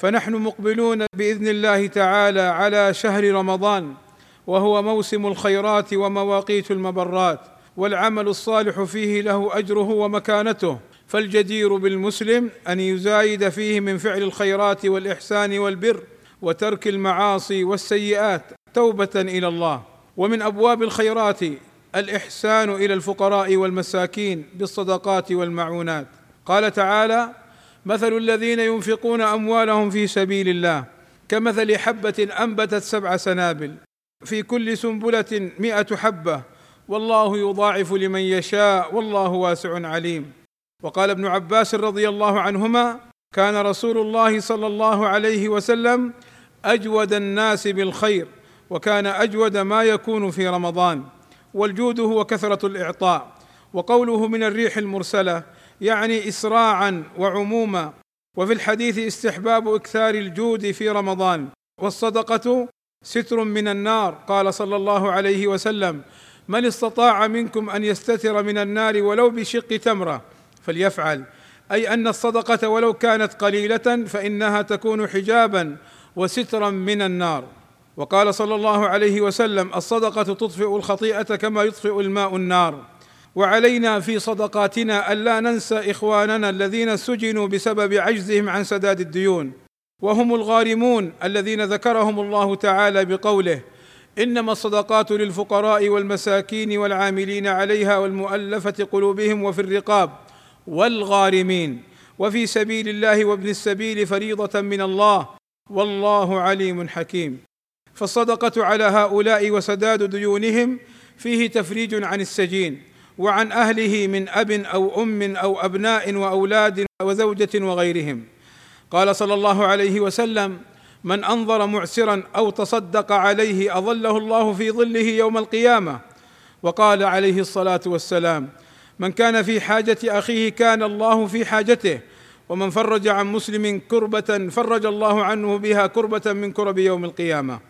فنحن مقبلون بإذن الله تعالى على شهر رمضان وهو موسم الخيرات ومواقيت المبرات والعمل الصالح فيه له أجره ومكانته. فالجدير بالمسلم أن يزايد فيه من فعل الخيرات والإحسان والبر وترك المعاصي والسيئات توبة إلى الله. ومن أبواب الخيرات الإحسان إلى الفقراء والمساكين بالصدقات والمعونات. قال تعالى مثل الذين ينفقون أموالهم في سبيل الله كمثل حبة أنبتت سبع سنابل في كل سنبلة مائه حبة والله يضاعف لمن يشاء والله واسع عليم. وقال ابن عباس رضي الله عنهما كان رسول الله صلى الله عليه وسلم أجود الناس بالخير وكان أجود ما يكون في رمضان والجود هو كثرة الإعطاء وقوله من الريح المرسلة يعني اسراعا وعموما وفي الحديث استحباب إكثار الجود في رمضان. والصدقة ستر من النار قال صلى الله عليه وسلم من استطاع منكم أن يستتر من النار ولو بشق تمرة فليفعل. أي أن الصدقة ولو كانت قليلة فإنها تكون حجابا وسترا من النار. وقال صلى الله عليه وسلم الصدقة تطفئ الخطيئة كما يطفئ الماء النار. وعلينا في صدقاتنا ألا ننسى إخواننا الذين سجنوا بسبب عجزهم عن سداد الديون. وهم الغارمون الذين ذكرهم الله تعالى بقوله إنما الصدقات للفقراء والمساكين والعاملين عليها والمؤلفة قلوبهم وفي الرقاب والغارمين. وفي سبيل الله وابن السبيل فريضة من الله والله عليم حكيم. فالصدقة على هؤلاء وسداد ديونهم فيه تفريج عن السجين. وعن أهله من أب أو أم أو أبناء وأولاد وزوجة وغيرهم. قال صلى الله عليه وسلم من أنظر معسرا أو تصدق عليه أظله الله في ظله يوم القيامة. وقال عليه الصلاة والسلام من كان في حاجة أخيه كان الله في حاجته ومن فرج عن مسلم كربة فرج الله عنه بها كربة من كرب يوم القيامة.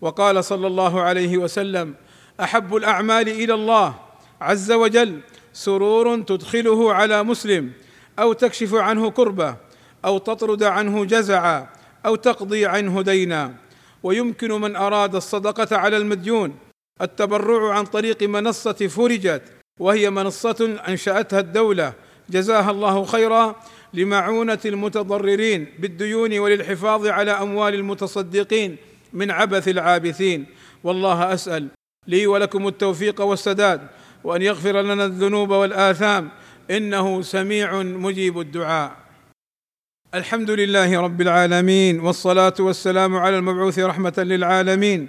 وقال صلى الله عليه وسلم أحب الأعمال إلى الله عز وجل سرور تدخله على مسلم أو تكشف عنه كربة أو تطرد عنه جزعا أو تقضي عنه دينا. ويمكن من أراد الصدقة على المديون. التبرع عن طريق منصة فرجت وهي منصة أنشأتها الدولة. جزاها الله خيرا لمعونة المتضررين بالديون وللحفاظ على أموال المتصدقين من عبث العابثين. والله أسأل لي ولكم التوفيق والسداد. وأن يغفر لنا الذنوب والآثام. إنه سميع مجيب الدعاء. الحمد لله رب العالمين والصلاة والسلام على المبعوث رحمة للعالمين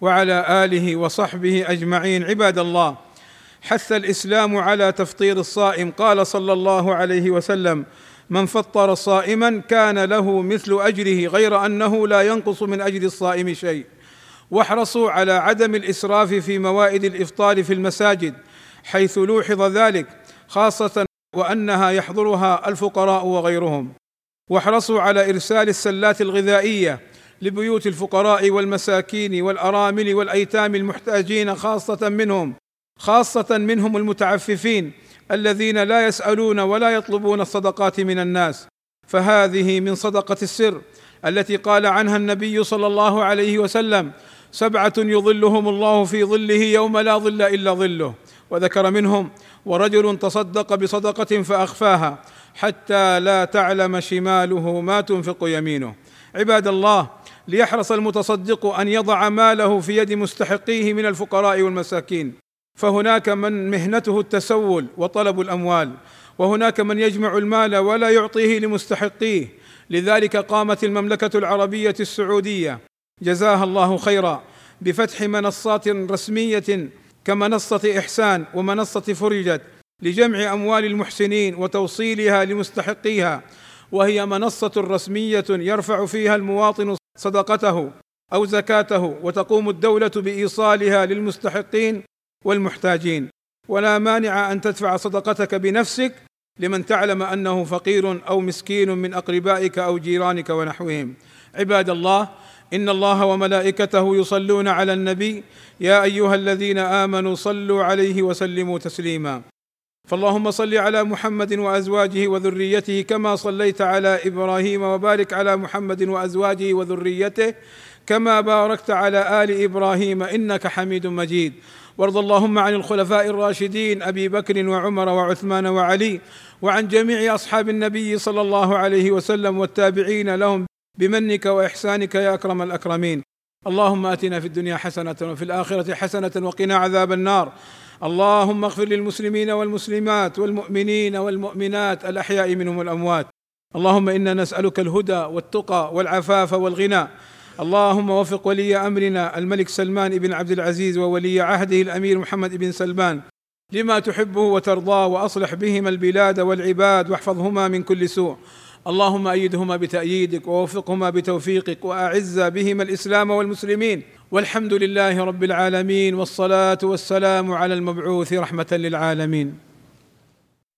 وعلى آله وصحبه أجمعين. عباد الله حث الإسلام على تفطير الصائم. قال صلى الله عليه وسلم من فطر صائما كان له مثل أجره غير أنه لا ينقص من أجر الصائم شيء. واحرصوا على عدم الإسراف في موائد الإفطار في المساجد. حيث لوحظ ذلك خاصة وأنها يحضرها الفقراء وغيرهم. واحرصوا على إرسال السلات الغذائية لبيوت الفقراء والمساكين والأرامل والأيتام المحتاجين خاصة منهم خاصة منهم المتعففين الذين لا يسألون ولا يطلبون الصدقات من الناس. فهذه من صدقة السر التي قال عنها النبي صلى الله عليه وسلم سبعة يظلهم الله في ظله يوم لا ظل إلا ظله. وذكر منهم ورجل تصدق بصدقة فأخفاها حتى لا تعلم شماله ما تنفق يمينه. عباد الله ليحرص المتصدق أن يضع ماله في يد مستحقيه من الفقراء والمساكين. فهناك من مهنته التسول وطلب الأموال وهناك من يجمع المال ولا يعطيه لمستحقيه. لذلك قامت المملكة العربية السعودية جزاها الله خيرا بفتح منصات رسمية كمنصة إحسان ومنصة فرجت لجمع أموال المحسنين وتوصيلها لمستحقيها وهي منصة رسمية يرفع فيها المواطن صدقته أو زكاته وتقوم الدولة بإيصالها للمستحقين والمحتاجين. ولا مانع أن تدفع صدقتك بنفسك لمن تعلم أنه فقير أو مسكين من أقربائك أو جيرانك ونحوهم. عباد الله إن الله وملائكته يصلون على النبي. يا أيها الذين آمنوا صلوا عليه وسلموا تسليما. فاللهم صل على محمد وأزواجه وذريته كما صليت على إبراهيم وبارك على محمد وأزواجه وذريته كما باركت على آل إبراهيم إنك حميد مجيد. وارض اللهم عن الخلفاء الراشدين أبي بكر وعمر وعثمان وعلي وعن جميع أصحاب النبي صلى الله عليه وسلم والتابعين لهم بمنك وإحسانك يا أكرم الأكرمين. اللهم آتنا في الدنيا حسنة وفي الآخرة حسنة وقنا عذاب النار. اللهم اغفر للمسلمين والمسلمات والمؤمنين والمؤمنات الأحياء منهم والأموات. اللهم إنا نسألك الهدى والتقى والعفاف والغنى. اللهم وفق ولي أمرنا الملك سلمان بن عبد العزيز وولي عهده الأمير محمد بن سلمان. لما تحبه وترضاه وأصلح بهما البلاد والعباد واحفظهما من كل سوء. اللهم أيدهما بتأييدك ووفقهما بتوفيقك وأعز بهما الإسلام والمسلمين والحمد لله رب العالمين والصلاة والسلام على المبعوث رحمة للعالمين